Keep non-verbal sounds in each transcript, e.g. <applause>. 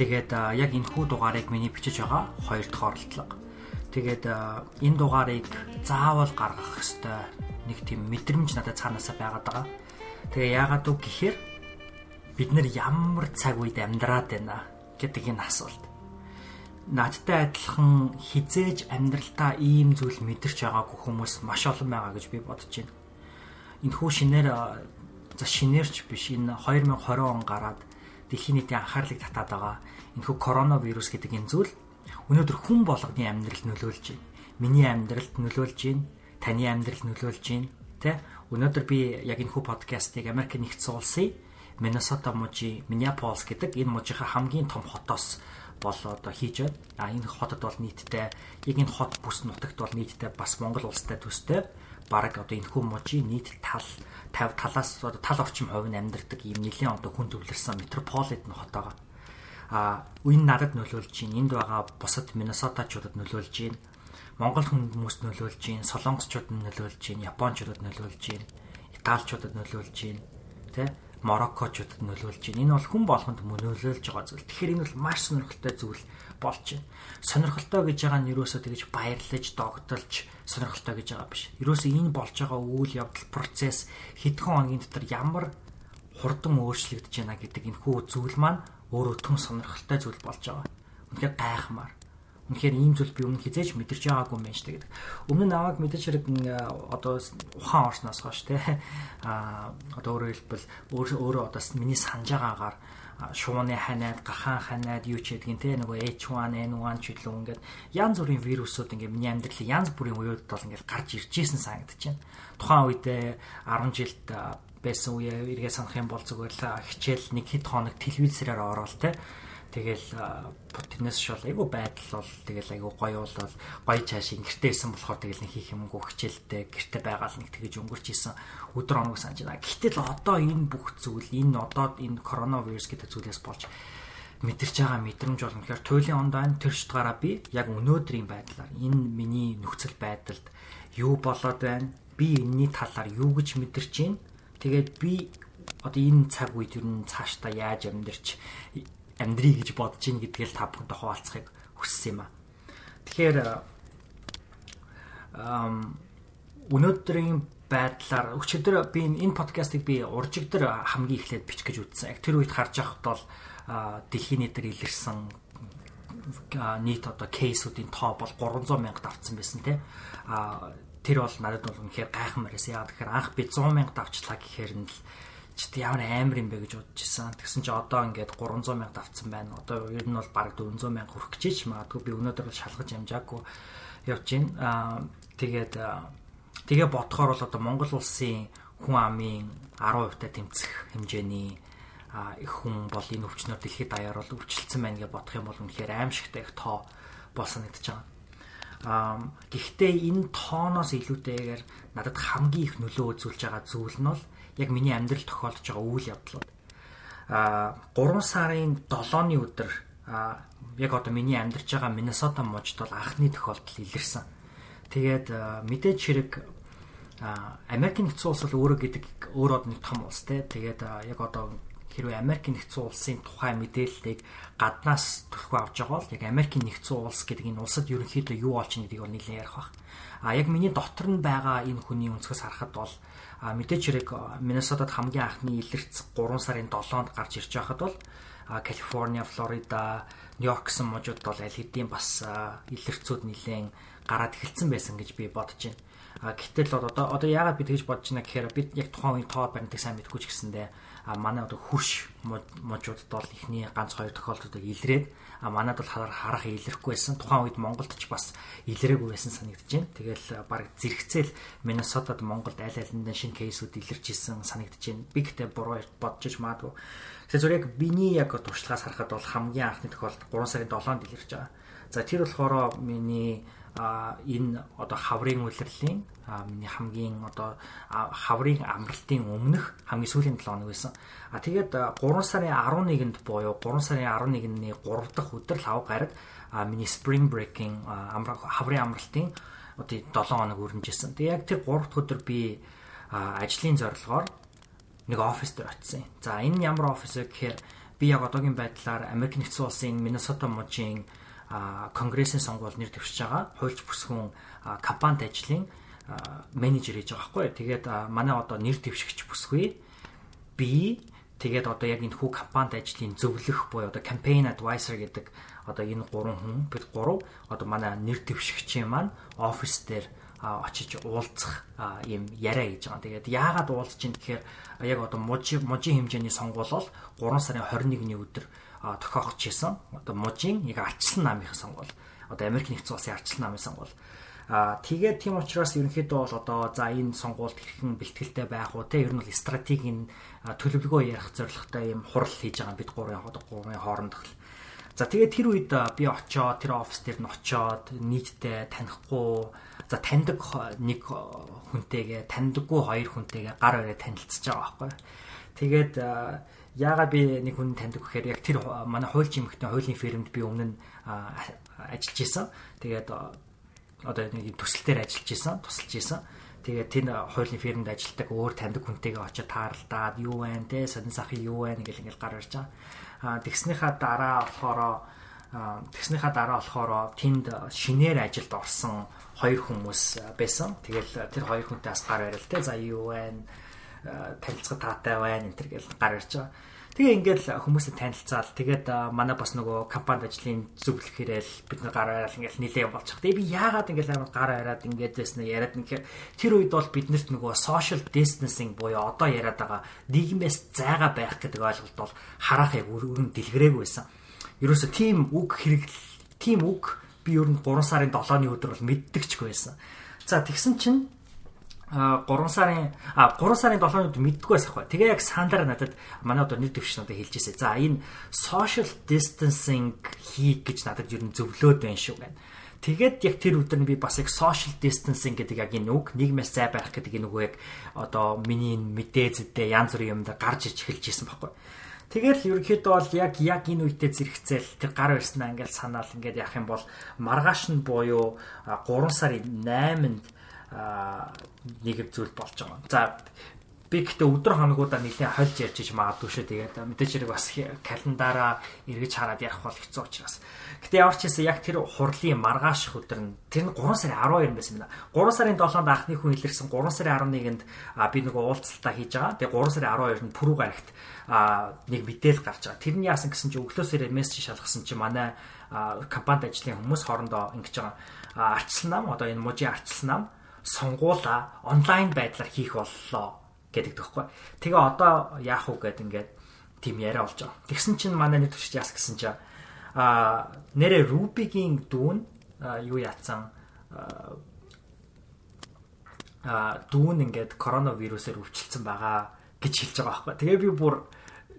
Тэгээд яг энэ хүү дугаарыг миний бичиж байгаа хоёр дахь оролдлого. Тэгээд энэ дугаарыг заавал гаргах ёстой нэг тийм мэдрэмж надад цаанаасаа байгаад байгаа. Тэгээ яагаад үг гэхээр бид нэр ямар цаг үед амьдраад байна гэдэг энэ асуулт надтай адилхан хизээж амьдралдаа ийм зүйл мэдэрч байгаагүй хүмүүс маш олон байгаа гэж би бодож байна. Энэ хүү шинээр за шинээрч биш энэ 2020 он гараад дэлхийн нийтийн анхаарлыг татаад байгаа энэ хүү коронавирус гэдэг энэ зүйл өнөөдөр хүн болгоны амьдрал нөлөөлж байна. Миний амьдралд нөлөөлж байна. Таны амьдралд нөлөөлж байна. Тэ? Өнөөдөр би яг энэ хүү подкастыг Америк нэгдсэн улсын Миннесота мужи Миннеаполис гэдэг энэ мужийнхаа хамгийн том хотоос бол одоо хийж байна. А энэ хотод бол нийтдээ яг энэ хот бүс нутагт бол нийтдээ бас Монгол улстай төстэй баг одоо энэ хүм мужийн нийт тал 50 талаас одоо тал орчим хувь нь амьдардаг ийм нэлийн одоо хүн төвлөрсөн метрополитен хот байгаа. А энэ надад нөлөөлж байна. Энд байгаа бусад Миннесотачуудад нөлөөлж байна. Монгол хүмүүст нөлөөлж байна. Солонгосчуудад нөлөөлж байна. Японочдод нөлөөлж байна. Италичуудад нөлөөлж байна. Тэ Мороккочуудад нөлөөлж байна. Энэ бол хүн болгонд нөлөөлж байгаа зүйл. Тэгэхээр энэ бол маш сонирхолтой зүйл болж байна. Сонирхолтой гэж байгаа нь юусоо тэгэж баярлаж, догтолж сонирхолтой гэж байгаа биш. Юусоо энэ болж байгаа үйл явдал процесс хэдхэн хоногийн дотор ямар хурдан өөрчлөгдөж байна гэдэг энэ хүү зүйл маань өөрөө түн сонирхолтой зүйл болж байгаа. Үнэхээр гайхмаар. Үнэхээр ийм зүйл би өмнө хизээж мэдэрч байгаагүй юм байна шүү дээ. Өмнө нь аваад мэдээж хэрэг одоо ухаан орсноос хойш те <laughs> а одоо өөрөөр хэлбэл өөрөө одоо миний санаж байгаагаар шууны ханаад, гахаан ханаад юу ч гэдгийг те нөгөө H1N1 ч илүү ингээд янз бүрийн вирусууд ингээд миний амьдралын янз бүрийн үеуд бол ингээд гарч ирж исэн санагдаж байна. Тухайн үедээ 10 жилд байсан үе эргээ санах юм бол зүгээр л хичээл нэг хэд хоног телевизээр ороод те Тэгэл тэрнээс шол айгу байдал бол тэгэл айгу гоё бол гоё цааш ингэртэйсэн болохоор тэгэл нэг хийх юмгүй хичээлтэй гэрте байгаал нэг тэгэж өнгөрч исэн өдөр оног санаж байна. Гэтэл одоо энэ бүх зүйл энэ одоо энэ коронавирус гэдэг зүйлээс болж мэдэрч байгаа мэдрэмж бол үнэхээр туйлын ондоо тэр шутгаараа би яг өнөөдрийн байдлаар энэ миний нөхцөл байдалд юу болоод байна? Би энэний талаар юу гэж мэдэрч байна? Тэгээд би одоо энэ цаг үед юу н цаашдаа яаж амьдарч амьдрий гэж бодож ийн гэдгээл та бүхэнтэй хуваалцахыг хүссэн юм а. Тэгэхээр ам өнөөдрийн байдлаар өчигдөр би энэ подкастыг би уржигдөр хамгийн эхлээд бичих гэж үзсэн. Яг тэр үед харж байхад бол дэлхийн нийтээр илэрсэн нийт одоо кейсүүдийн тоо бол 300 мянга давцсан байсан тий. А тэр бол надад бол үнэхээр гайхамар байсан. Яа тэгэхээр анх би 100 мянга давчлаа гэхээр нь л чи ямар амар юм бэ гэж бодож исэн. Тэгсэн чи одоо ингээд 300 мянга давцсан байна. Одоо ер нь бол бараг 400 мянга хүрэх гэж ч магадгүй би өнөөдөр шалгаж амжаагүй явж байна. Аа тэгээд тэгээ бодохоор бол одоо Монгол улсын хүн амын 10% та тэмцэх хэмжээний их хүн бол энэ өвчнөр дэлхийд даяар бол өвчлөлтсөн байна гэж бодох юм бол үнэхээр аимшигтай их тоо болсон гэж байгаа. Аа гэхдээ энэ тооноос илүүтэйгээр надад хамгийн их нөлөө үзүүлж байгаа зүйл нь бол яг миний амьдрал тохиолдож байгаа үйл явдлууд. А 3 сарын 7-ны өдөр яг одоо миний амьдарч байгаа Миннесота мужид бол анхны тохиолдол илэрсэн. Тэгээд мэдээж хэрэг Америк нэгдсэн улс бол өөрөө гэдэг өөрөө нэг том улс те. Тэгээд яг одоо хэрвээ Америк нэгдсэн улсын тухай мэдээллийг гаднаас төрхөө авч байгаа бол яг Америк нэгдсэн улс гэдэг энэ улсад ерөнхийдөө юу болж байгаа гэдгийг бол нэлээд ярих бах. А яг миний дотор нь байгаа энэ хүний өнцгөөс харахад бол А мэдээч хэрэг Миннесотад хамгийн анхны илэрц 3 сарын 7-нд гарч ирж байхад бол Калифорниа, Флорида, Нью-Йорк гэсэн мужууд бол аль хэдийн бас илэрцүүд нэлээд гараад эхэлсэн байсан гэж би бодож байна. А гэтэл одоо одоо яагаад би тэгж бодож байна гэхээр бид яг тухайн үеийн тоо баримтыг сайн мэдгүй ч гэсэндээ а манай одоо хурш мужуудад бол ихний ганц хоёр тохиолдлуудыг илрээд а манад бол харах илэрхгүй байсан. Тухайн үед Монголд ч бас илрээгүй байсан санагдаж байна. Тэгэл баг зэрэгцээл Миннесотад Монголд аль алиндаа шинэ кейсүүд илэрч исэн санагдаж байна. Би гэтээ буруу бодож маадгүй. Тэгэхээр зөв яг биний яг туршлагаас харахад бол хамгийн анхны тохиолдол 3 сарын 7-нд илэрч байгаа. За тэр болохоор миний энэ одоо хаврын улирлын миний хамгийн одоо хаврын амралтын өмнөх хамгийн сүүлийн 7 хоног байсан. А тэгээд 3 сарын 11-нд буюу 3 сарын 11-ний 3 дахь өдөр лав гараг миний spring breaking хаврын амралтын одоо 7 хоног өрнөжсэн. Тэгээд яг тэр 3 дахь өдөр би ажлын зорилгоор нэг офис дээр очисон. За энэ ямар офис гэхээр би яг одоогийн байдлаар Америк нэгдсэн улсын Миннесота мужийн конгрессийн сонгуул нэр дэвшиж байгаа. Хуульч бүсгүн компанид ажлын менежер хийж байгаа байхгүй. Тэгээд манай одоо нэр дэвшигч бүсгүй би тэгээд одоо яг энэ хүү компанид ажлын зөвлөх буюу одоо campaign advisor гэдэг одоо энэ гурван хүн бид гурав одоо манай нэр дэвшигчийн маань офис дээр очиж уулзах юм яриа хийж байгаа. Тэгээд яагаад уулзж ин гэхээр яг одоо мужи мужийн хэмжээний сонгуул бол 3 сарын 21-ний өдөр тохиогч хийсэн. Одоо мужийн яг арчлан намынхаа сонгуул. Одоо Америк нэгдсэн улсын арчлан намын сонгуул. Аа тэгээд тийм учраас ерөнхийдөө бол одоо за энэ сонгуульд хэрхэн бэлтгэлтэй байх уу те ер нь бол стратегийн төлөвлөгөө ярих зорилготой юм хурал хийж байгаа бид гурван гурван хоорондох За тэгээд тэр үед би очоод тэр офис дээр нь очоод нийтдээ танихгүй за таньдаг нэг хүнтэйгээ таньдаггүй хоёр хүнтэйгээ гар өрөө танилцж байгаа байхгүй. Тэгээд яагаад би нэг хүн таньдаг гэхээр яг тэр манай хуульч эмэгтэй хуулийн фирмд би өмнө нь ажиллаж исэн. Тэгээд одоо нэг төсөл дээр ажиллаж исэн, тусалж исэн. Тэгээд тэр хуулийн фирмд ажилладаг өөр таньдаг хүнтэйгээ очиж тааралдаад юу вэ те сонин сахи юу вэ гэл ингээл гар ирж байгаа тэгснийхаа дараа болохоор тэгснийхаа дараа болохоор тэнд шинээр ажилд орсон хоёр хүмүүс байсан. Тэгэл тэр хоёр хүнтэй бас гар барил те. За юу вэ? Танилцах таатай байна энэ төр гэл гар ирж байгаа. Тэгээ ингээл хүмүүстэй танилцаал тэгээд манай бас нөгөө компанид ажлын зөвлөх хэрэгэл бид нар гар араад ингээл нилээ болчих. Тэгээ би яагаад ингээл амар гар араад ингээд байснаа яриад нэхэр тэр үед бол биднэрт нөгөө social distancing буюу одоо яриад байгаа нийгмээс зайгаа байх гэдэг ойлголт бол харахыг өргөн дэлгэрээгүй байсан. Ерөөсө тийм үг хэрэг тийм үг би ер нь 3 сарын 7-ны өдөр бол мэддэгчгүй байсан. За тэгсэн чинь а 3 сарын а 3 сарын 7-нд мэддэггүй байсан хгүй. Тэгээ яг сандараа надад манай одоо нэг төвч надад хэлж ирсэн. За энэ social distancing хийх гэж надад ер нь зөвлөөд байна шүү гэнэ. Тэгээд яг тэр өдөр нь би бас яг social distancing гэдэг яг энэ үг нийгмээс зай байх гэдэг энэ үгийг одоо миний мэдээ зэдээ янз бүрийн юмд гарч иж эхэлж исэн байхгүй. Тэгэл ерөнхийдөө бол яг яг энэ үедээ зэрэгцээл тэр гар барьснаа ингээл санаал ингээд яах юм бол маргааш нь буюу 3 сарын 8-нд нэг зүйл болж байгаа. За би гэхдээ өдөр хоногудаа нэлийн хольж ярьж иж магадгүй шүү. Тэгээд мэдээж хэрэг бас календараа эргэж хараад ярих бол хэцүү учраас. Гэтэ ямар ч хэсэ яг тэр хурлын маргааш өдөр нь тэр нь 3 сарын 12 байсан байна. 3 сарын 7-нд анхны хүн илэрсэн 3 сарын 11-нд би нөгөө уулзалтаа хийж байгаа. Тэгээ 3 сарын 12-нд пүрүү гарагт нэг мэдээл гарч байгаа. Тэр нь яасан гэсэн чинь өглөөсөө мессеж шалгасан чинь манай компанид ажлын хүмүүс хоорондоо ингэж байгаа. Арчилсан нам одоо энэ мужийн арчилсан нам сонгуула онлайн байдлаар хийх боллоо гэдэг тоххой. Тэгээ одоо яах вэ гэд ингээд тийм яриа болж байгаа. Тэгсэн чинь манай нэг төвч яас гэсэн чинь а нэрэ Рубигийн дүүн юу яатсан а дүүн ингээд коронавирусээр өвчлөсөн байгаа гэж хэлж байгаа байхгүй. Тэгээ би бүр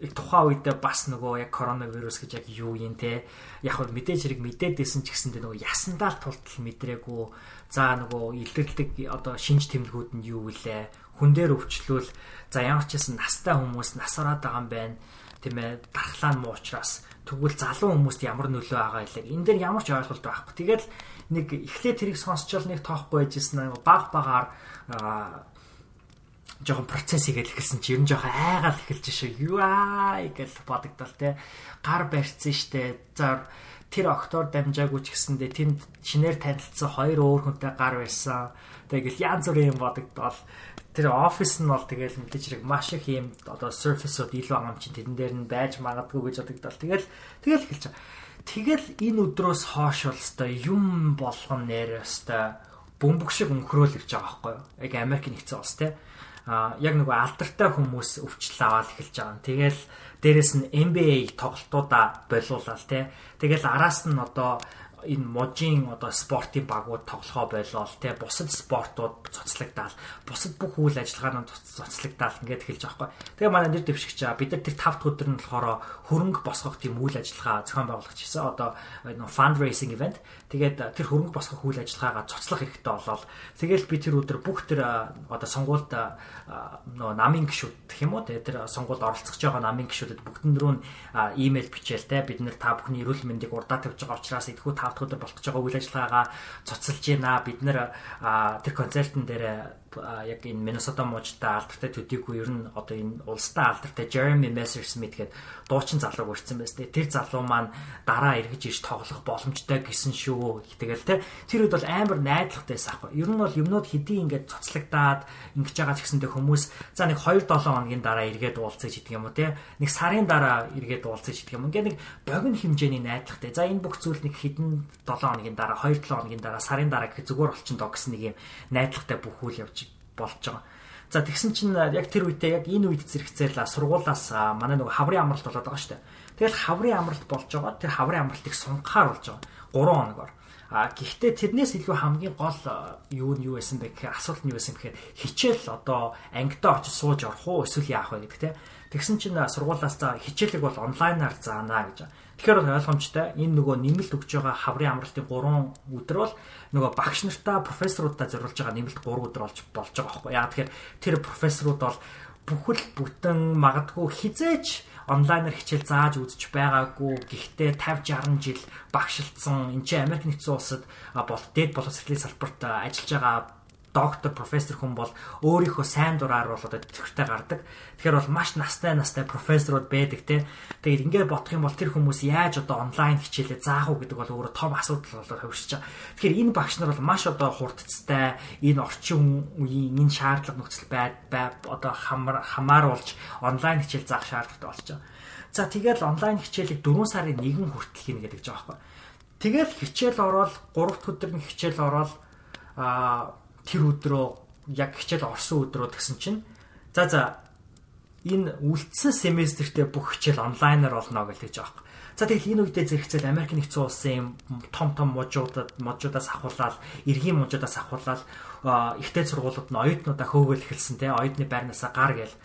тухайн үедээ бас нөгөө яг коронавирус гэж яг юу юм те? Яг хөө мэдээж хэрэг мэдээдсэн ч гэсэндээ нөгөө ясандаа тултал мэдрээгүй. За нөгөө илэрлэг одоо шинж тэмдгүүд нь юу вүлээ хүн дээр өвчлөл. За ямар ч гэсэн настай хүмүүс нас ороод байгаа юм байна. Тийм ээ дархлаа муу учраас тэгвэл залуу хүмүүст ямар нөлөө байгаа илэг энэ дээр ямар ч ойлголт байхгүй. Тэгэл нэг эхлээд тэрийг сонсчвал нэг тоохгүй байжсэн баг багаар жоохон процессыг эхэлсэн чи ер нь жоохон айгаал эхэлж шүү. Юу аа гэж бодогдол те. Гар барьцсан штэ. За тэр октоор дамжаагүй ч гэсэндээ тэнд шинээр танилцсан хоёр өөр хүнтэй гар барьсан. Тэгэл янз бүрийн юм бодогдол тэр офис нь бол тэгэл мэдээж хэрэг маш их юм одоо surface-ууд илүү ангам чинь тэрэн дээр нь байж магадгүй гэж бодогдол. Тэгэл тэгэл эхэлж байгаа. Тэгэл энэ өдрөөс хойш бол өстой юм болгон нэр өстой бөмбөг шиг өнхрөөл ирж байгаа байхгүй юу? Яг Америк нэгдсэн улс те а яг нөгөө алдартай хүмүүс өвчлөл аваад эхэлж байгаа юм. Тэгэл дээрэс нь NBA тоглолтуудаа болиулаад те. Тэгэл араас нь одоо энэ можийн одоо спортын багууд тоглохоо болол те бусад спортууд цоцлогдаал бусад бүх үйл ажиллагаанууд цоцлогдаал ингээд эхэлж байгаа байхгүй. Тэгээ манай нэр дэвшигч бид нар тэр 5 дахь өдөр нь болохоор хөрөнгө босгох тийм үйл ажиллагаа зохион байгуулах гэсэн одоо fundraising event. Тэгээд тэр хөрөнгө босгох үйл ажиллагаагаа цоцлох хэрэгтэй болол тэгэл би тэр өдөр бүх тэр одоо сонгуульд нөө намын гişүүд гэх юм уу тэр сонгуульд оролцож байгаа намын гişүүдэд бүгдэн рүү имэйл бичээл те бид нар та бүхний эрүүл мэндийг урдаа тавьж байгаа учраас эдгүү та 7 өдөр болох гэж байгаа үйл ажиллагаагаа цуцалж байна. Бид нэр тэр концертын дээр яг энэ Minnesota мужтай алдартай төдийгүй ер нь одоо энэ улстай алдартай Jeremy Messersmith гэдэг дуучин залууг урьдсан байс тээ. Тэр залуу маань дараа эргэж иж тоглох боломжтой гэсэн шүү. Тэгэл те. Тэр үед бол амар найдвартай байсан аахгүй. Ер нь бол юмнууд хэдий ингээд цоцлогдаад ингэж байгаа ч гэсэндээ хүмүүс за нэг 2 7 хоногийн дараа эргээд уулзаж идэх юм уу те. Нэг сарын дараа эргээд уулзаж идэх юм. Ингээд нэг богино хэмжээний найдвартай. За энэ бүх зүйл нэг хэдэн 7 хоногийн дараа 2 7 хоногийн дараа сарын дараа гэх зүгээр болчихно гэсэн нэг юм найдвартай бүх үйл явж болж байгаа. За тэгсэн чинь яг тэр үедээ яг энэ үед зэрэгцээл сургуулаас манай нөгөө хаврын амралт болоод байгаа шүү дээ. Тэгэл хаврын амралт болж байгаа. Тэр хаврын амралтыг сунгахаар болж байгаа. 3 хоногор. А гэхдээ тэрнээс илүү хамгийн гол юу нь юу байсан бэ гэхээр асуулт нь юу байсан гэхээр хичээл одоо ангидаа очиж сууж орох уу эсвэл яах вэ гэдэг те. Тэгсэн чинь сургуулаас за хичээлийг бол онлайнаар заана гэж. Тэгэхээр ойлгомжтой энэ нөгөө нэмэлт өгж байгаа хаврын амралтын 3 өдөр бол нөгөө багш нартаа профессорудаа зориулж байгаа нэмэлт 3 өдөр болж болж байгаа байхгүй. Яа тэгэхээр тэр профессорууд бол бүхэл бүтэн магадгүй хизээч онлайнаар хичээл зааж үзэж байгаагүй гэхдээ 50 60 жил багшилсан энэ чинь Америк нэгдсэн улсад бол дээд боловсролын салбарт ажиллаж байгаа доктор профессор хүн бол өөрийнхөө сайн дураар бол одоо төвхтэй гардаг. Тэгэхээр бол маш настай настай профессорууд байдаг те. Тэгээд ингээд бодох юм бол тэр хүмүүс яаж одоо онлайн хичээлээ заах уу гэдэг бол өөрөө том асуудал болоод хувирч байгаа. Тэгэхээр энэ багш нар бол маш одоо хурдцтай энэ орчин үеийн энэ шаардлага нөхцөл байд одоо хамааруулж онлайн хичээл заах шаардлагатай болж байгаа. За тэгээд онлайн хичээлийг 4 сарын 1 хүртэл хийнэ гэдэг жаа байхгүй. Тэгээд хичээл ороод 3 дахь өдөр нь хичээл ороод аа тэр өдрөө яг хичээл орсон өдрөө гэсэн чинь за за энэ үлдсэн семестртээ бүх хичээл онлайнаар болно гэж хэлж байгаа юм. За тэгэл энэ үедээ зэрэгцэл Америк нэгдсэн улсын юм том том мужуудад мужуудаас ахуулаад эргийн мужуудаас ахуулаад ихтэй сургуулиуд нь оюутнуудаа хөөгөл эхэлсэн те оюутны байрнаасаа гар гээл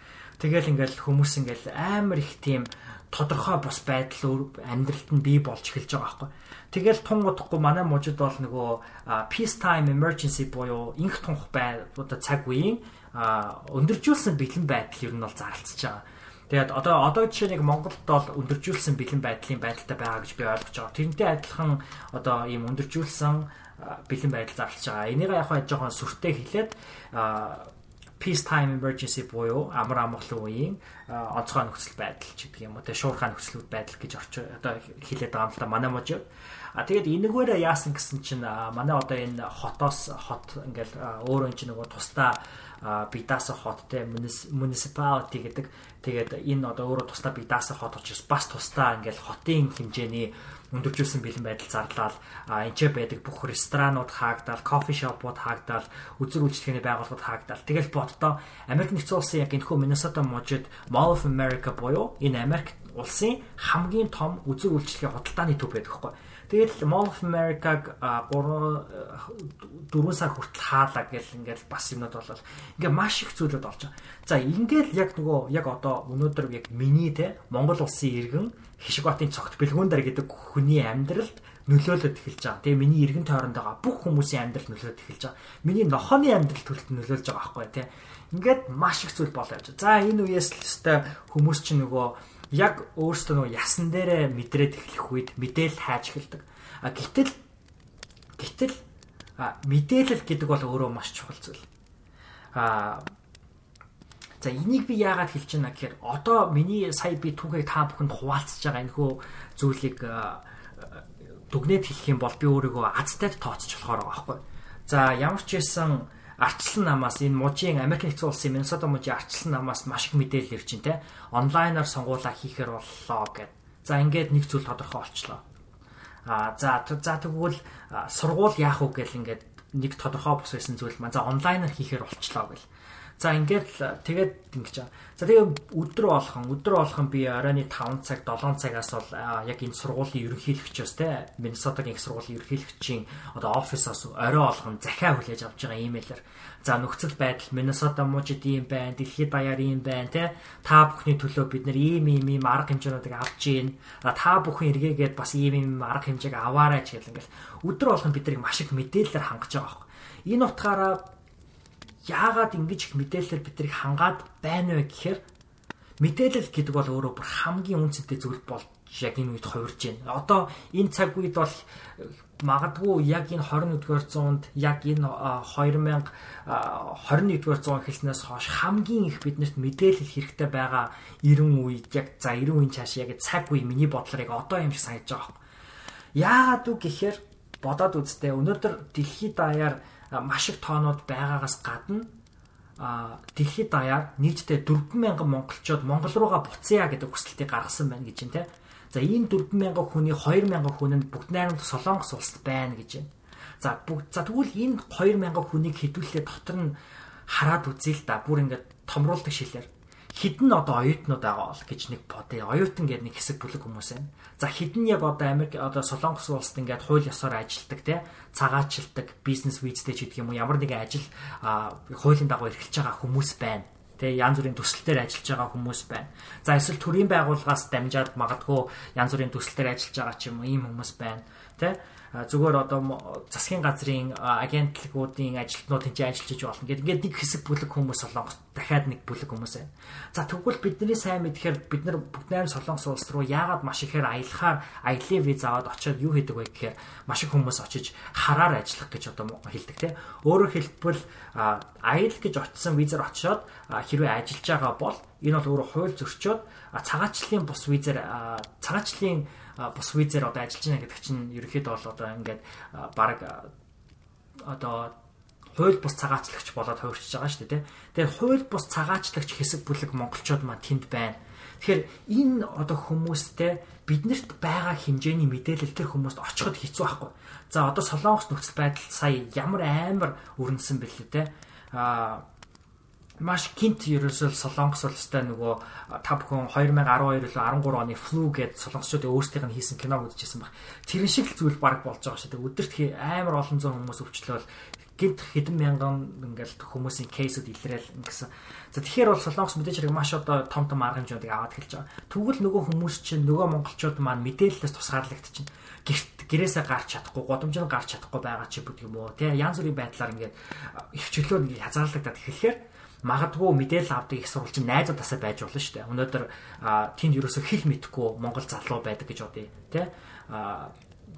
тэгэл ингээл хүмүүс ингээл амар их тийм тодорхой бус байдал амьдралд нь бий болж эхэлж байгаа байхгүй. Тэгэл тун удахгүй манай мужид бол нөгөө peace time emergency буюу инх тунх бай одоо цаг үеийн өндөржүүлсэн бэлэн байдал ер нь бол зарлцж байгаа. Тэгээд одоо одоо жишээ нэг Монголд бол өндөржүүлсэн бэлэн байдлын байдалтай байгаа гэж би ойлгож байгаа. Тэрнтэй адилхан одоо ийм өндөржүүлсэн бэлэн байдал зарлж байгаа. Энийг яг хаа жоохон сүртэй хэлээд peacetime emergency буюу амар амгалан үеийн онцгой нөхцөл байдал ч гэдэг юм уу. Тэгээ шуурхай нөхцөл байдал гэж орч одоо хэлээд байгаа юм л да манай мужид А тэгээд энэгээрээ яасан гэсэн чинь манай одоо энэ хотоос хот ингээл өөрөө чинь нөгөө тусдаа бидаас хот те municipality гэдэг тэгээд энэ одоо өөрөө тусдаа бидаас хот учраас бас тусдаа ингээл хотын хэмжээний өндөржүүлсэн бэлэн байдал зарлал энэ ч байдаг бүх ресторанууд хаагдал, кофе шопууд хаагдал, үзэр үйлчлэгээний байгууллагууд хаагдал. Тэгэл боддоо Америк нэгдсэн улсын яг энэхүү Minnesota мужид Mall of America буюу энэ Америк улсын хамгийн том үзэр үйлчлэгээ худалдааны төв байдаг хгүй. Тэгээд Mall of America-г 3 4 сар хүртэл хаалаа гэл ингээл бас юмнууд болол ингээ маш их зүйлүүд болж байгаа. За ингээл яг нөгөө яг одоо өнөөдөр яг миний те Монгол улсын иргэн Хишиг батын цогт бэлгүүндэр гэдэг хүний амьдралд нөлөөлөд эхэлж байгаа. Тэгээ миний эргэн тойронд байгаа бүх хүмүүсийн амьдрал нөлөөлөд эхэлж байгаа. Миний нохооны амьдрал төрөлд нөлөөлж байгаа байхгүй тий. Ингээд маш их зүйл болоо явж. За энэ үеэс л өстой хүмүүс чинь нөгөө яг өөрсдөө нөгөө ясан дээрээ мэдрээд эхлэх үед мэдээлэл хайж эхэлдэг. А гэтэл гэтэл мэдээлэл гэдэг бол өөрөө маш чухал зүйл. А За энийг би яагаад хэлж байна гэхээр одоо миний сая би түүхийг та бүхэнд хуваалцж байгаа энэ хөө зүйлийг дүгнээд хэлэх юм бол би өөрийгөө азтайд тооцож болохоор байгаа байхгүй. За ямар ч байсан арчлан намаас энэ мужийн Америк нэгдсэн улсын Миннесота мужийн арчлан намаас маш их мэдээлэл ирж байна те. Онлайнаар сонгуулаа хийхээр боллоо гэд. За ингээд нэг зүйл тодорхой болчлоо. А за за тэгвэл сургууль яах вэ гэл ингээд нэг тодорхой бос байсан зүйл маань за онлайнаар хийхээр болчлоо гэл. За ингээд л тэгээд ингэж байгаа. За тэгээ өдөр болгон өдөр болгон би оройны 5 цаг 7 цагаас бол яг энэ сургуулийн ерөнхийлөгчөөс те Миннесотагийн их сургуулийн ерөнхийлөгчийн одоо офисоос орой болгон захиа хүлээж авч байгаа имэйлэр за нөхцөл байдал Миннесота мужид ийм байна, дэлхийд даяар ийм байна те та бүхний төлөө бид нар ийм ийм ийм арга хэмжээнүүдийг авч гин. Та бүхэн эргээгээд бас ийм ийм арга хэмжээг аваарай ч гэл ингээл өдөр болгон биднийг маш их мэдээлэлээр хангаж байгаа байхгүй. Энэ утгаараа яагаад ингэж их мэдээлэл биднийг хангаад байна вэ гэхээр мэдээлэл гэдэг бол өөрөө бүр хамгийн үнцэнтэй зүйл болж яг энэ үед хувирж байна. Одоо энэ цаг үед бол магадгүй яг энэ 21-р зуунд яг энэ 2000 21-р зуун эхэлснээс хойш хамгийн их биднэрт мэдээлэл хэрэгтэй байгаа 90 үед яг за 90 үеийн цааш яг цаг үе миний бодлорыг одоо юм шиг санагдаж байгаа юм. Яагаад үг гэхээр бодоод үзтээ өнөөдөр дэлхийд даяар маш их тоонууд байгаагаас гадна а дэлхийд даяар нийтдээ 40000 монголчууд Монгол руугаа буцъя гэдэг хүсэлтийг гаргасан байна гэж байна те. За энэ 40000 хүний 2000 хүн нь бүгд найрамд Солонгос улсад байна гэж байна. За бүгд за тэгвэл энэ 2000 хүнийг хэдүүлээ дотор нь хараад үзье л да. Бүр ингээд томруулдаг шилээр хідэн одоо оюутнууд байгаа бол гэж нэг бодъё. Оюутан гэдэг нэг хэсэг бүлэг хүмүүс байна. За хідэн яг одоо Америк одоо Солонгос улсад ингээд хууль ёсоор ажилладаг те цагаачилдаг, бизнес визтэй ч гэдэг юм уу ямар нэгэн ажил хуулийн дагуу эрхэлж байгаа хүмүүс байна тэгээ янз бүрийн төсөлтөөр ажиллаж байгаа хүмүүс байна. За эсвэл төрийн байгууллагаас дамжаад магадгүй янз бүрийн төсөлтөөр ажиллаж байгаа ч юм уу ийм хүмүүс байна. Тэ зүгээр одоо засгийн газрын агентлагуудын ажилтнууд тэнцээ ажиллаж болно гэдэг. Ингээд нэг хэсэг бүлэг хүмүүс солонгос дахиад нэг бүлэг хүмүүс байна. За тэгвэл бидний сайн мэдхээр бид нар бүгд найрам солонгос улс руу яагаад маш ихээр аялахаар аялын виз аваад очиод юу хийдэг вэ гэхээр маш их хүмүүс очиж хараар ажиллах гэж одоо хэлдэг тийм. Өөрөөр хэлбэл аял гэж очисон визээр очиод хэрвээ ажиллаж байгаа бол энэ бол өөрөө хууль зөрчөөд цагаачлалын бус визээр цагаачлалын бус визээр одоо ажиллаж байна гэдэг чинь ерөөхдөө бол одоо ингээд баг одоо хууль бус цагаачлагч болоод хувирчж байгаа шүү дээ. Тэгэхээр хууль бус цагаачлагч хэсэг бүлэг монголчууд маань тэнд байна. Тэгэхээр энэ одоо хүмүүстэй биднэрт байгаа хэмжээний мэдээлэл тэр хүмүүст очиход хэцүү байхгүй. За одоо солонгос нөхцөл байдал сая ямар амар өрнөсөн бэлээ те. Аа маш гинт ерөөсөө солонгос улстай нөгөө та бүхэн 2012 или 13 оны flu гэдэг солонгосчууд өөрсдийнх нь хийсэн кино үзчихсэн баг. Тэр шиг л зүйл баг болж байгаа шүү дээ. Өдөрт амар олон зуун хүмүүс өвчлөөл гинт хэдэн мянган ингээл хүмүүсийн кейсүүд илрээл ингэсэн. За тэгэхээр бол солонгос мэдээж хэрэг маш одоо том том арга хэмжээнийг аваад эхэлж байгаа. Тэгвэл нөгөө хүмүүс чинь нөгөө монголчууд маань мэдээлэлээс тусгаарлагдчихна гэрт гэрээсээ гарч чадахгүй годомжинд гарч чадахгүй байгаа ч юм уу тий янз бүрийн байдлаар ингээд их чөлөө нэг хязгаарлагдаад эхлэхээр магадгүй мэдээлэл авдаг их сурвалж найзуудаасаа байж болно шүү дээ. Өнөөдөр тэнд ерөөсө хэл мэдэхгүй Монгол залуу байдаг гэж бодъё. Тэ?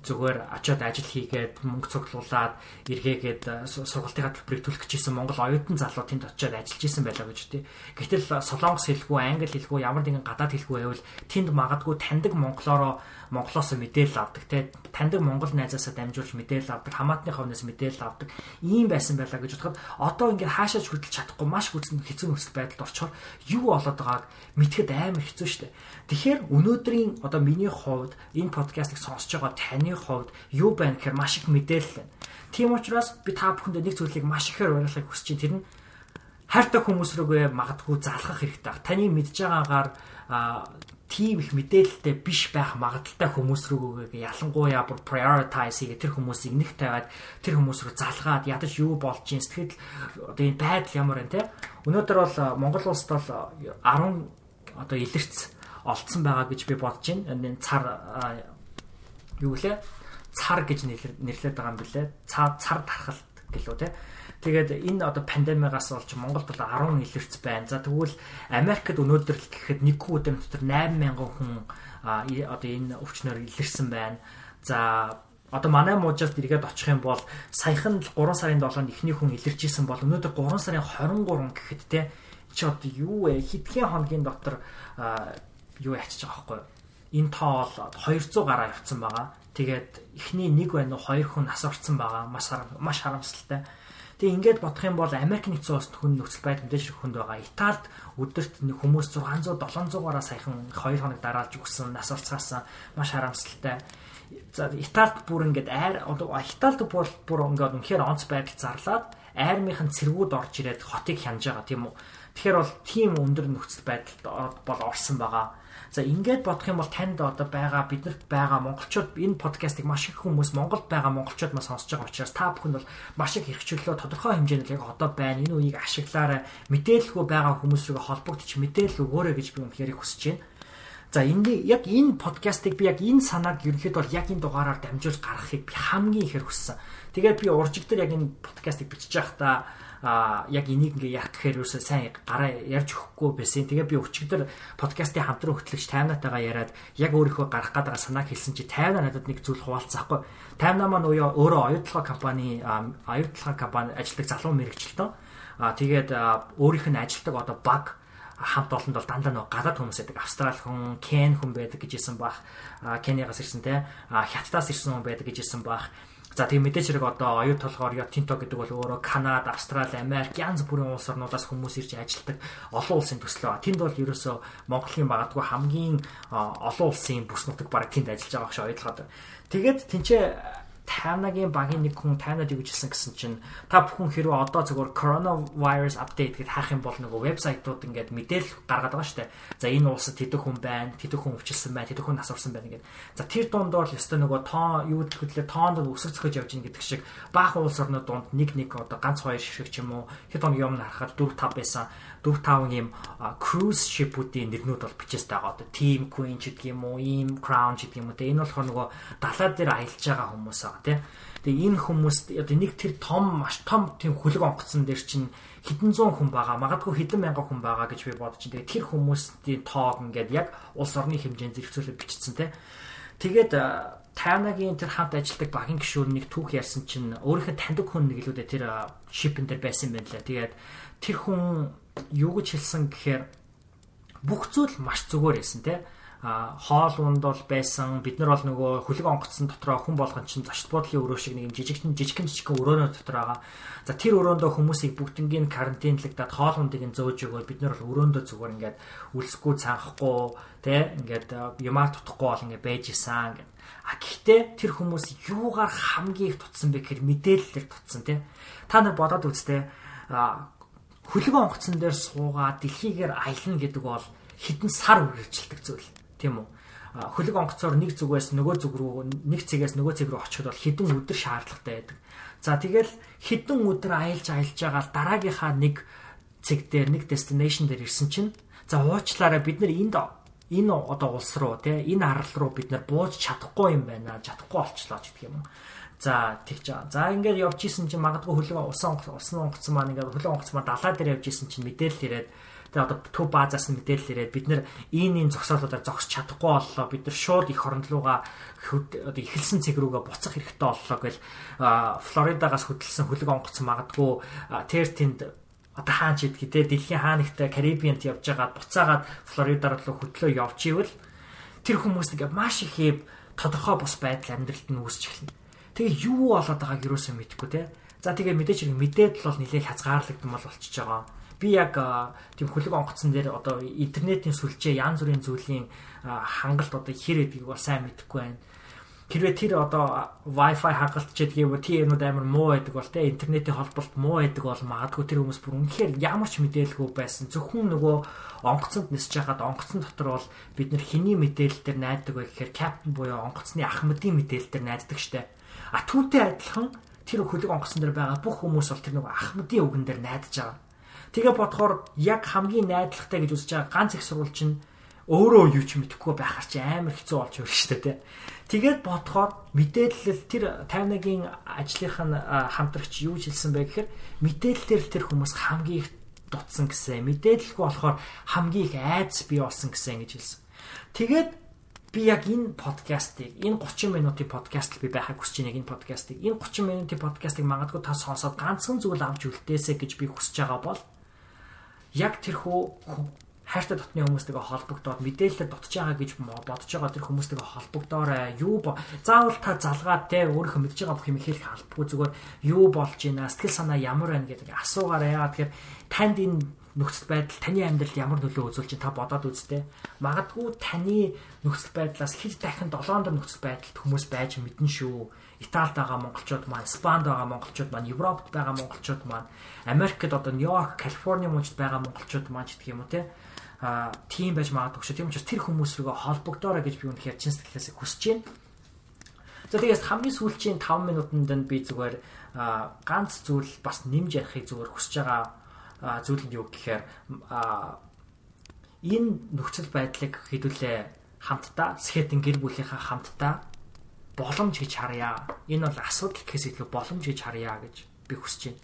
Зүгээр очиод ажил хийгээд мөнгө цуглуулад эргээгээд сургалтынхаа төлбөрийг төлөх гэжсэн Монгол оюутан залуу тэнд очиод ажиллаж исэн байлаа гэж тий. Гэтэл солонгос хэлгүй, англи хэлгүй, ямар нэгэн гадаад хэлгүй байвал тэнд магадгүй таньдаг монголоороо Монголоос мэдээлэл авдаг те таньдаг монгол найзаасаа дамжуулж мэдээлэл авдаг хамаатны ховноос мэдээлэл авдаг ийм байсан байлаа гэж бодоход одоо ингээд хаашаач хөдөлж чадахгүй маш хүчтэй хэцүү нөхцөл байдалд орчоор юу болоод байгааг мэдхэд амар хэцүү шттэ. Тэгэхээр өнөөдрийн одоо миний хувьд энэ подкастыг сонсож байгаа таны хувьд юу байна гэхээр маш их мэдээлэл байна. Тийм учраас би та бүхэндээ нэг зүйлийг маш ихээр уриалахыг хүсэж чинь тэр нь хайртай хүмүүс рүүгээ магадгүй залхах хэрэгтэй. Таны мэдж байгаагаар тийм их мэдээлэлтэй биш байх магадaltaй хүмүүс рүү ялангуяа бүр prioritize хийгээ тэр хүмүүсийг нэг тавиад тэр хүмүүс рүү залгаад ядаж юу болж ин сэтгэл одоо энэ байдал ямар вэ те өнөөдөр бол Монгол улсад бол 10 одоо илэрц олцсон байгаа гэж би бодож байна энэ цар юу гэлээ цар гэж нэрлэдэг байгаа юм билэ цар цар тархалт гэлөө те Тэгээд энэ одоо пандемиагаас болж Монголд бол 10 илэрц байна. За тэгвэл Америкт өнөөдөр л гэхэд нэг өдөр дотор 8000 хүн одоо энэ өвчнөөр илэрсэн байна. За одоо манай мужаас эргээд очих юм бол саяхан 3 сарын 7-нд эхний хүн илэрч исэн бол өнөөдөр 3 сарын 23 гэхэд те чи одоо юу вэ? Хэдхэн хоногийн дотор юу ячиж байгаа байхгүй энэ тоо бол 200 гараа явцсан байгаа. Тэгээд эхний нэг байна уу хоёр хүн нас орсон байгаа. Маш маш харамсалтай. Тэгээ ингээд бодох юм бол Америк нэгдсэн улсад хүн нөхцөл байдал мэдээж хүнд байгаа. Италид өдөрт хүмүүс 600 700-аараа саяхан 2 хоног дараалж өгсөн нас олцгаасан маш харамсалтай. За Италид бүр ингээд айр Италид бүр бүр ингээд үнэхээр онц байдал зарлаад айрмынхын цэргүүд орж ирээд хотыг хянаж байгаа тийм үү. Тэгэхээр бол тийм өндөр нөхцөл байдалд бол орсон байгаа. За ингээд бодох юм бол танд одоо байгаа бидэрт байгаа монголчууд энэ подкастыг маш их хүмүүс Монголд байгаа монголчууд мас сонсож байгаа учраас та бүхэнд бол маш их хэрэгчлөө тодорхой хэмжээнд яг одоо байна. Энэ үеийг ашиглаарай. Мэдээлэлгүй байгаа хүмүүсрээ холбогдож мэдээлэл өгөөрэй гэж би үнэхээр хүсэж байна. За энэ яг энэ подкастыг би яг энэ санааг ерөнхийд бол яг энэ дугаараар дамжуулж гаргахыг би хамгийн ихээр хүссэн. Тэгээд би уржиг дээр яг энэ подкастыг бичиж байхдаа а яг энийг ингээ яах гэхээр юусаа сайн гараа ярьж өгөхгүй байсан. Тэгээ би өчигдөр подкастын хамтран хөтлөгч таймнатайгаа яриад яг өөрийнхөө гарах гэдэг санааг хэлсэн чи таймна надад нэг зүйл хуваалцахгүй. Таймна маань өөрөө оюутлага компани оюутлага компани ажилладаг залуу мэрэгчлээ. А тэгээд өөрийнх нь ажилтдаг одоо баг хамт олонд бол дандаа нэг гадаад хүмүүс байдаг. Австрали хүн, Кен хүн байдаг гэж хэлсэн бах. Кениагаас ирсэн те. Хятадаас ирсэн хүн байдаг гэж хэлсэн бах. За тийм мэдээж хэрэг одоо оюут толгоор Ятинто гэдэг бол өөрөө Канада, Австрали, Америк янз бүрийн улс орнуудаас хүмүүс ирж ажилладаг олон улсын төслөө. Тэнд бол ерөөсөө Монголын магадгүй хамгийн олон улсын бүс нутаг бараг тэнд ажиллаж байгаа гэж ойлгоод. Тэгээд тэнцээ таймнагийн багийн нэг хүн таймнад юу гэжсэн гэсэн чинь та бүхэн хэрвээ одоо зөвхөн coronavirus update гэд хаах юм бол нөгөө вебсайтууд ингээд мэдээлэл гаргаад байгаа дээ. За энэ улсад тэдэх хүн байна, тэдэх хүн өвчлсөн байна, тэдэх хүн нас орсон байна гэдэг. За тэр дундор л ёстой нөгөө тоо юу хөдлөө тоонд өсөж зөхөж явж ийн гэдэг шиг баахан улс орнууд донд нэг нэг одоо ганц хоёр шиг ч юм уу хэд он юм харахад 4 5 байсан 4 5 ийм cruise ship-уудын нэрнүүд бол бичээс байгаа. Одоо Team Queen ч гэдэг юм уу, ийм Crown ч гэдэг юм уу. Тэгээ энэ болохоор нөгөө далаа дээр аялж байгаа хүмүүс байгаа тий. Тэгээ энэ хүмүүс одоо нэг тэр том маш том тийм хүлэг онгоцсон дээр чинь хэдэн зуун хүн байгаа. Магадгүй хэдэн мянган хүн байгаа гэж би байна. Тэгээ тэр хүмүүсийн тоог ингээд яг улс орны хэмжээнд зэрэгцүүлээд бичсэн тий. Тэгээд Тайнагийн тэр хамт ажилладаг багийн гишүүр нэг түүх ярьсан чинь өөрийнхөө таньдаг хүн нэг л үү тэр шипэн дээр байсан лээ. Тэгээд тэр хүн юу гэж хэлсэн гэхээр бүх зүйл маш зүгээр байсан те а хоол унд бол байсан бид нар бол нөгөө хүлэг онгоцсон дотроо хүн болгон чинь зочд буудлын өрөө шиг нэг жижигхэн жижигхэн жижигхэн өрөөнөө дотор байгаа. За тэр өрөөндөө хүмүүсийг бүгднийг карантинлагдаад хоол ундыг нь зөөж өгөөд бид нар бол өрөөндөө зүгээр ингээд үлсэхгүй цаахгүй тэ ингээд юмар тутахгүй бол ингээд байж исэн ингээд. А гэхдээ тэр хүмүүс юугаар хамгийн их тутсан бэ гэхээр мэдээлэлээр тутсан тэ. Та нар бодоод үзтээ хөлгөө онгоцон дээр суугаад дэлхийгээр аялна гэдэг бол хідэн сар үргэлжилдэг зүйл тийм үү хөлөг онгоцоор нэг зүгээс нөгөө зүг рүү нэг цэгээс нөгөө цэг рүү очиход бол хідэн өдөр шаардлагатай байдаг. За тэгэл хідэн өдөр аялж аялж байгаа дараагийнхаа нэг цэг дээр нэг destination дээр ирсэн чинь за уучлаарай бид нар энд энэ одоо улс руу тий энэ арал руу бид нар бууж чадахгүй юм байна чадахгүй болчлоо гэдэг юм. За тэгж байгаа. За ингээд явж исэн чинь магадгүй хөлөө усан усан онгоцсон маань ингээд хөлөө онгоцсон маань далаа дээр явж исэн чинь мэдээлэл ирээд тэгээ одоо төв баазаас нь мэдээлэл ирээд бид нэр ийм ийм зогсоолуудаар зогсож чадахгүй боллоо. Бид нар шууд их орнолууга одоо ихэлсэн цэг рүүгээ буцах хэрэгтэй боллоо гэл Флоридагаас хөдөлсөн хөлөг онгоцсон магадгүй тэр тэнд одоо хаан ч идэх те дэлхийн хаанигтай Карибиант явж байгаа буцаагаад Флорида руу хөдлөө явж ивэл тэр хүмүүс ингээ маш их тодорхой бус байдал амьдралд нь үүсч эхэлнэ. Тэгээ юу болоод байгааг юусоо мэдэхгүй те. За тэгээ мэдээч хэрэг мэдээд л бол нэлээд хязгаарлагдсан бол болчихж байгаа. Би яг тийм хөлөг онгоцсон дээр одоо интернетийн сүлжээ янз бүрийн зүйлийн хангалт одоо хэр эдгийг бол сайн мэдэхгүй байна. Хэрвээ тэр одоо Wi-Fi юм уу TN-ууд амар муу байдаг бол те интернетийн холболт муу байдаг бол магадгүй тэр хүмүүс бүр үнэхээр ямар ч мэдээлэлгүй байсан. Зөвхөн нөгөө онгоцонд нисэж хахад онгоцон дотор бол бид нар хэний мэдээлэл төр найддаг вэ гэхээр captain буюу онгоцны ахмадын мэдээлэл төр найддаг штэ. А түүнтэй адилхан тэр хөлөг онгоцсон дээр байгаа бүх хүмүүс бол тэр нэг ахмадын үгэн дээр найдаж байгаа. Тэгээ бодохоор яг хамгийн найдвартай гэж үзэж байгаа ганц их сурвалж чинь өөрөө юу ч мэдэхгүй байхаар чи амар хэцүү болж өрш штэ тий. Тэгээд бодохоор мэдээлэл тэр 51-гийн ажлынх нь хамтрагч юу хэлсэн бэ гэхээр мэдээлэлээр тэр хүмүүс хамгийн их дутсан гэсэн. Мэдээлэлгүй болохоор хамгийн их айдас бий болсон гэсэн гэж хэлсэн. Тэгээд би яг энэ подкастыг энэ 30 минутын подкаст би байхыг хүсэж байна энэ подкастыг энэ 30 минутын подкастыг магадгүй та сонсоод ганцхан зүйл авч үлдээсэ гэж би хүсэж байгаа бол яг тэрхүү хайртай дотны хүмүүстэйгээ холбогдоод мэдээлэлээр дутж байгаа гэж бодож байгаа тэр хүмүүстэйгээ холбогдоорой. Юу заавал та залгаад те өөрийнхөө мэдж байгаа бүх юм хэлэх албагүй зүгээр юу болж байна, сэтгэл санаа ямар байна гэдэг асуугаарай. Яагаад тэгэхээр танд энэ нөхцөл байдал таны амьдралд ямар нөлөө үзүүлж та бодоод үзтээ. Магадгүй таны нөхцөл байдлаас хэд дахин 7 дор нөхцөл байдалд хүмүүс байж мэднэ шүү. Италид байгаа монголчууд маань, Испанд байгаа монголчууд маань, Европт байгаа монголчууд маань, Америкт одоо Нью-Йорк, Калифорни мужид байгаа монголчууд маань ч гэх юм уу те а тийм байж магадгүй шүү. Тийм учраас тэр хүмүүс рүүгээ холбогдоорой гэж би үнэхээр чин сэтгэлээсээ хүсэж байна. За тэгээс хамгийн сүүлийн 5 минутанд би зүгээр ганц зүйл бас нэмж ярихыг зүгээр хүсэж байгаа зүйл нь юу гэхээр энэ нөхцөл байдлыг хэдүүлээ хамтдаа Сэхэтэн гэр бүлийнхаа хамтдаа боломж гэж харъя. Энэ бол асуудал гэхээс илүү боломж гэж харъя гэж би хүсэж байна.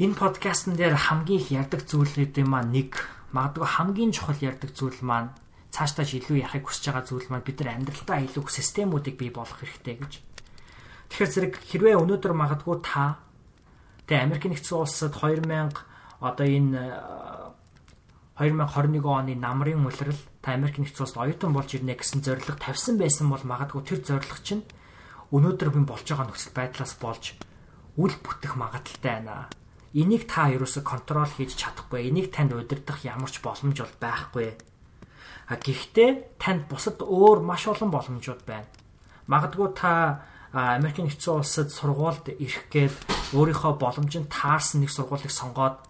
энэ подкастн дээр хамгийн их ярддаг зүйлүүдийн маань нэг магадгүй хамгийн чухал ярддаг зүйл маань цаашдаа илүү яхахыг хүсэж байгаа зүйл маань бид нар амьдралтаа илүү системүүдийг бий болгох хэрэгтэй гэж. Тэгэхээр зэрэг хэрвээ өнөөдөр магадгүй та тэгээ Америк нэгдсэн улсад 2000 одоо энэ 2021 оны намрын улирал та Америк нэгдсэн улсад оюутан болж ирнэ гэсэн зорилго тавьсан байсан бол магадгүй тэр зорилго чинь өнөөдөр би болж байгаа нөхцөл байдлаас болж үл бүтэх магадaltaй байна. Энийг та ерөөсө контрол хийж чадахгүй. Энийг танд удирдах ямар ч боломж бол байхгүй. А гэхдээ танд бусад өөр маш олон боломжууд байна. Магадгүй та Америк нэгдсэн улсад сургуульд ирэх гээд өөрийнхөө боломжинд таарсан нэг сургуулийг сонгоод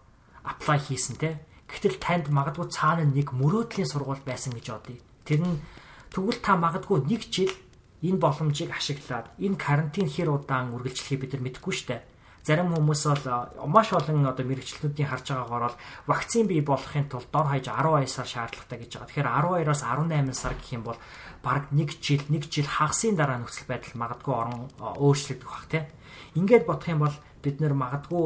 аплай хийсэн те. Гэтэл танд магадгүй цаана нэг мөрөөдлийн сургууль байсан гэж бодъё. Тэр нь тэгвэл та магадгүй нэг жил энэ боломжийг ашиглаад энэ карантин хэр удаан үргэлжлэхийг бид нар мэдэхгүй штэ. Зарим хүмүүс бол маш олон одоо мэрэгчлүүдийн харж байгаагаар бол вакцин бий болохын тулд дор хаяж 12 сар шаардлагатай гэж байгаа. Тэгэхээр 12-оос 18 сар гэх юм бол бараг 1 жил 1 жил хагасын дараа нөхцөл байдал магадгүй орон өөрчлөгдөх бах тий. Ингээд бодох юм бол бид нэр магадгүй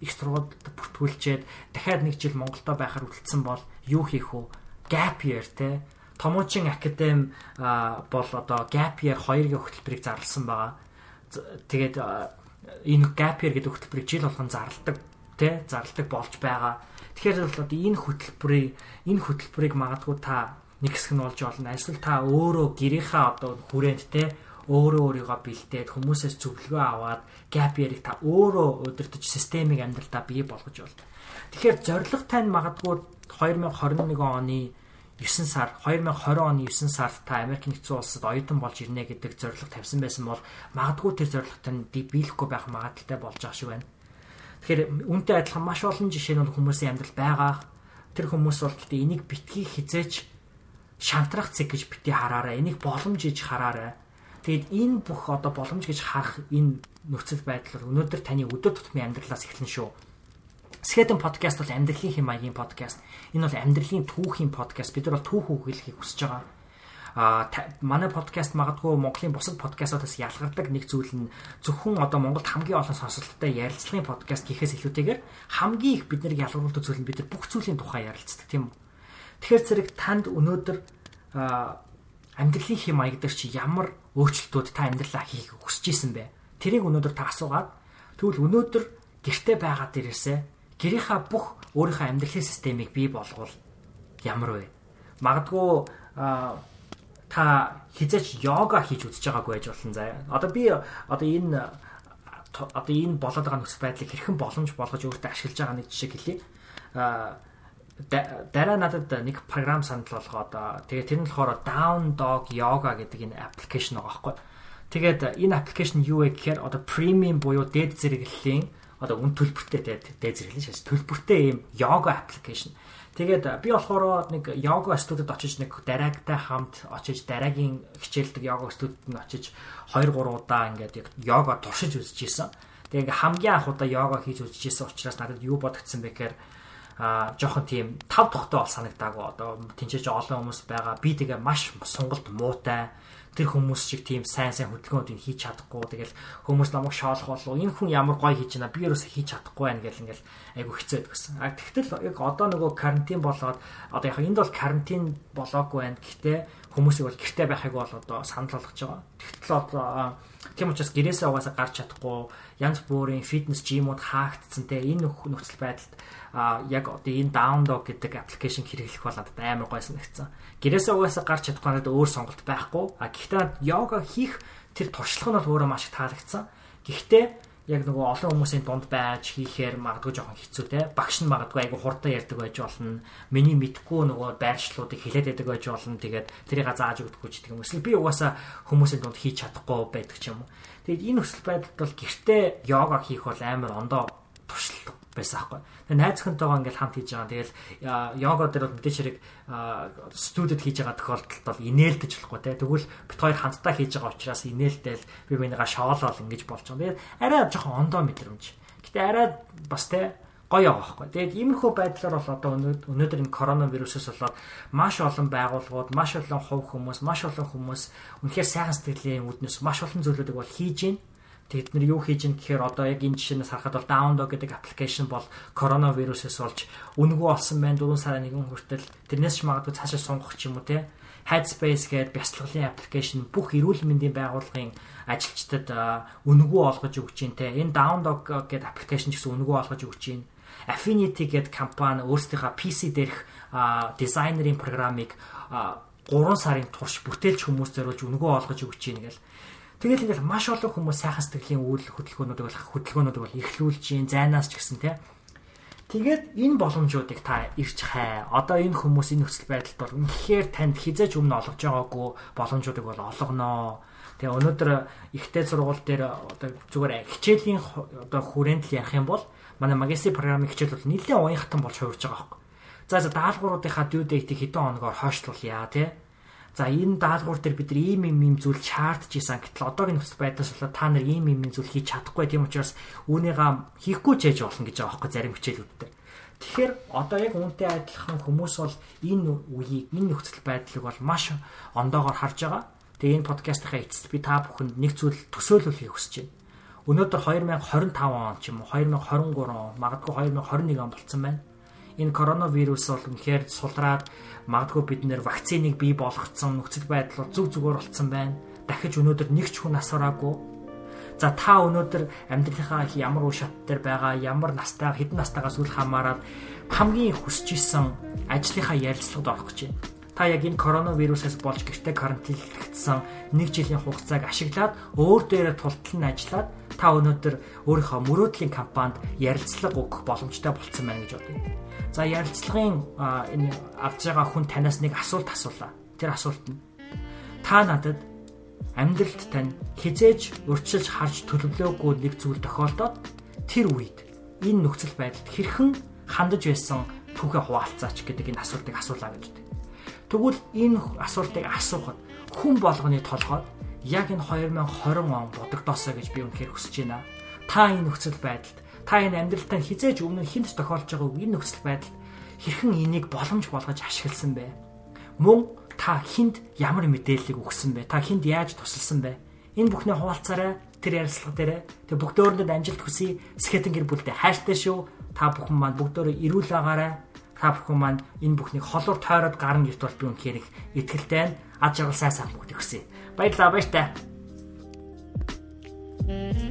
их сургуульд бүртгүүлчээд дахиад нэг жил Монголдо байхаар үлдсэн бол юу хийх вэ? Gap year тий Томоочин академи бол одоо gap year 2-гийн хөтөлбөрийг зарласан байгаа. Тэгээд энэ gap year гэдэг хөтөлбөрийг жил болгон зарладаг тий зарладаг болж байгаа. Тэгэхээр бол одоо энэ хөтөлбөрийг энэ хөтөлбөрийг магадгүй та нэг хэсэг нь олж олно. Эсвэл та өөрөө гэрийнхаа одоо хүрээнд тий өөрөө өөрийгөө бэлдээд хүмүүсээс зөвлөгөө аваад gap year-ыг та өөрөө удирдах системийг амьдралдаа бий болгож болно. Тэгэхээр зорилго тань магадгүй 2021 оны 9 сар 2020 оны 9 сард та Америк нэгдсэн улсад оюутан болж ирнэ гэдэг зорилго тавьсан байсан бол магадгүй тэр зорилготой нь биелэхгүй байх магадaltaй болж байгаа шиг байна. Тэгэхээр үнтэй адилхан маш олон жишээ нь хүмүүсийн амьдрал байгаа. Тэр хүмүүс бол гэхдээ энийг битгий хизээч шантрах зэг гэж бити хараарай. Энийг боломж гэж хараарай. Тэгэд энэ бүх одоо боломж гэж харах энэ нөхцөл байдал өнөөдөр таны өдөр тутмын амьдралаас эхэлнэ шүү Скетэн подкаст бол амьдралын хэм маягийн подкаст. Энэ бол амьдралын түүхийн подкаст. Бид нар бол түүх үгэлхийг хүсэж байгаа. А манай подкаст магадгүй Монголын бусад подкастуудаас ялгардаг нэг зүйл нь зөвхөн одоо Монголд хамгийн олон сонсолттой ярилцлагын подкаст гэхээс илүүтэйгээр хамгийн их биднийг ялгаруулдаг зүйл нь бид нар бүх зүйлийн тухай ярилцдаг тийм үү. Тэгэхээр зэрэг танд өнөөдөр амьдралын хэм маяг дээр чи ямар өөрчлөлтүүд та амьдралаа хийх хүсэж исэн бэ? Тэрийг өнөөдөр та асуугаад тэгвэл өнөөдөр гэрте байгаа дээрээсээ гэрийнхаа бүх өөрийнхөө амьдралын системийг бий болгоул ямар вэ? Магадгүй та хизээч йога хийж үзэж байгаагүй байж болно заяа. Одоо би одоо энэ одоо энэ болоод байгаа нөхцөл байдлыг хэрхэн боломж болгож өөртөө ашиглаж байгаа нэг жишээ хэлье. А дараа надад нэг програм санал болгоод тэгээ тэр нь болохоор Down Dog Yoga гэдэг энэ аппликейшн байгаа байхгүй. Тэгээд энэ аппликейшн юу вэ гэхээр одоо премиум буюу дээд зэрэглэлийн одоо үн төлбөртэй дээд зэрэглэн шээс төлбөртэй ийм йога аппликейшн. Тэгээд би болохоор нэг йога студид очиж нэг дараагтай хамт очиж дараагийн хичээлдэг йога студид нь очиж 2 3 удаа ингээд яг йога туршиж үзэж исэн. Тэгээд хамгийн анх удаа йога хийж үзэж исэн учраас надад юу бодогдсон бэ гэхээр а жоохон тийм тав тогтоо бол санагдаагүй. Одоо тэнцэж олон хүмүүс байгаа. Би тэгээ маш сунгалт муутай. Тэр хүмүүс шиг тийм сайн сайн хөдөлгөөнүүдийг хийж чадахгүй. Тэгэл хүмүүс намайг шоолох болов энэ хүн ямар гоё хийж байна? Би ерөөсө хийж чадахгүй байна гэл ингээл айгу хэцээд гэсэн. А тэгтэл яг одоо нөгөө карантин болоод одоо яг энд бол карантин болоогүй байна. Гэхдээ хүмүүсийг бол гэртээ байхыг бол одоо санал болгож байгаа. Тэгтэл одоо тийм учраас гэрээсээ угаасаа гарч чадахгүй янз бүрийн фитнес жимууд хаагдсан те энэ нөхцөл байдалд яг одоо энэ download гэдэг аппликейшн хэрэглэх бол надад амар гой санагдсан. Гэрээсээ угаасаа гарч чадахгүй надад өөр сонголт байхгүй. А гэхдээ йога хийх тэр туршлага нь бол өөрөө маш их таалагдсан. Гэхдээ яг нөгөө олон хүмүүсийн дунд байж хийхээр магадгүй жоохон хэцүү те. Багш нь магадгүй айгу хурдан ярьдаг байж болно. Миний мэдхгүй нөгөө байршлуудыг хэлээд байдаг байж болно. Тэгээд тэрийг зааж өгдөггүй ч гэх юм. Эсвэл би угаасаа хүмүүсийн дунд хийж чадахгүй байдаг ч юм уу. Тэгээд энэ өсөл байдалд бол гэртээ йога хийх бол амар ондоо туршлага байсан аахгүй. Тэгээ найз охинтойгоо ингээл хамт хийж байгаа. Тэгэл йога дээр бол мэдээж хэрэг студид хийж байгаа тохиолдолд бол инээлдэж болохгүй те. Тэгвэл бит хоёр хамтдаа хийж байгаа учраас инээлтэл би минийга шоолол ингэж болж байгаа. Тэгээд арай жоохон ондоо мэдрэмж. Гэтэ арай бас те гоё байгаа байхгүй. Тэгээд иймэрхүү байдлаар бол одоо өнөөдөр энэ коронавирусээс болоод маш олон байгууллагууд, маш олон хувь хүмүүс, маш олон хүмүүс үнэхээр сайхан сэтгэлийн үүднээс маш олон зүйлүүдийг бол хийж гин. Тэгээд бид нар юу хийж ийн гэхээр одоо яг энэ жишээнээс харахад бол Download гэдэг аппликейшн бол коронавирусээс болж үнэгүй болсон байна. 4 сарын 1 хүртэл тэрнээс ч магадгүй цаашаа сунгах ч юм уу те. Headspace гэдэг бяцлаглалын аппликейшн бүх эрүүл мэндийн байгууллагын ажилчдад үнэгүй олгож өгч ийн те. Энэ Download гэдэг аппликейшн гэсэн үнэгүй олгож өгч ийн. Affinity гэдэг компани өөрсдийнхөө PC дээрх дизайнерын програмыг 3 сарын турш бүтээлч хүмүүс зориулж үнэгүй олгож өгч ийн гэл Тэгэл ингээл маш олон хүмүүс сайхан сэтгэлийн үйл хөдөлгөөнүүдийг бол хөдөлгөөнүүд бол эхлүүлж гин зайнаас ч гэсэн тий. Тэгээд энэ боломжуудыг та ирж хай. Одоо энэ хүмүүс энэ нөхцөл байдалд бол үнэхээр танд хизээж өмнө олгож байгаагүй боломжуудыг бол олгоноо. Тэгээ өнөөдөр ихтэй сургууль дээр одоо зүгээр хичээлийн одоо хүрээнд л ярих юм бол манай магистри програмын хичээл бол нэлээд уян хатан болж хувирж байгаа байхгүй. За за даалгавруудынхаа due date-ийг хэдэн хоногоор хойшлуулъя тий За энэ даалгавар дээр бид ийм ийм ийм зүйл чартж исэн. Гэтэл одоогийн нөхцөл байдлаас болоод та нар ийм ийм ийм зүйл хийж чадахгүй тийм учраас үүнийгаа хийхгүй ч яж болно гэж байгаа байхгүй зарим хичээлүүдтэй. Тэгэхээр одоо яг үүнтэй адилхан хүмүүс бол энэ үеийг энэ нөхцөл байдлыг бол маш ондоогоор харж байгаа. Тэгээ энэ подкастынхаа эцэст би та бүхэнд нэг зүйл төсөөлүүлэхийг хүсэж байна. Өнөөдөр 2025 он ч юм уу 2023 он магадгүй 2021 он болцсон байна энэ коронавирус бол үнэхээр сулраад магадгүй бид нэр вакциныг бий болгоцсон нөхцөл байдал зүг зүгээр болцсон байна. Дахиж өнөөдөр нэг ч хүн асараагүй. За та өнөөдөр амьдралынхаа ямар үе шат дээр байгаа, ямар настай, хэдэн настайгаас үл хамааран хамгийн хүсэж исэн ажлынхаа ярилцлагад орох гэж байна. Та яг энэ коронавирусээс болж гэртээ карантинлагдсан нэг жилийн хугацааг ашиглаад өөр дээрээ тултал нь ажиллаад та өнөөдөр өөрийнхөө мөрөөдлийн компанид ярилцлага өгөх боломжтой болцсон байна гэж бодъё. За ярилцлагын энэ авч байгаа хүн танаас нэг асуулт асуулаа. Тэр асуулт нь та надад амьдралд тань хизээж урьдчилж харж төлөвлөөгүй нэг зүйл тохиолдоод тэр үед энэ нөхцөл байдалд хэрхэн хандаж байсан түүхээ хуваалцаач гэдэг энэ асуултыг асуулаа гэж дээ. Тэгвэл энэ асуултыг асуухад хүн болгоны толгойд яг энэ 2020 он бодогдоосоо гэж би үнэхээр хүсэж байна. Та энэ нөхцөл байдалд та энэ амьдралтаа хизээж өмнө хинт тохиолж байгааг энэ нөхцөл байдал хэрхэн энийг боломж болгож ашигласан бэ? Мөн та хинд ямар мэдээллийг өгсөн бэ? Та хинд яаж тусалсан бэ? Энэ бүхний хуваалцаарай тэр ярилцлага дээр. Тэг бүгдөөрэнд амжилт хүсье. Скетинг гэр бүлдээ хайртай шүү. Та бүхэн маань бүгдөө эрүүл агаарай. Та бүхэн маань энэ бүхнийг холоор тойроод гарна гэвч бол би үнэхээр их итгэлтэй байна. Ад жаргал сайн сайн бүгд өгсөе. Баярлалаа баяртай. Thank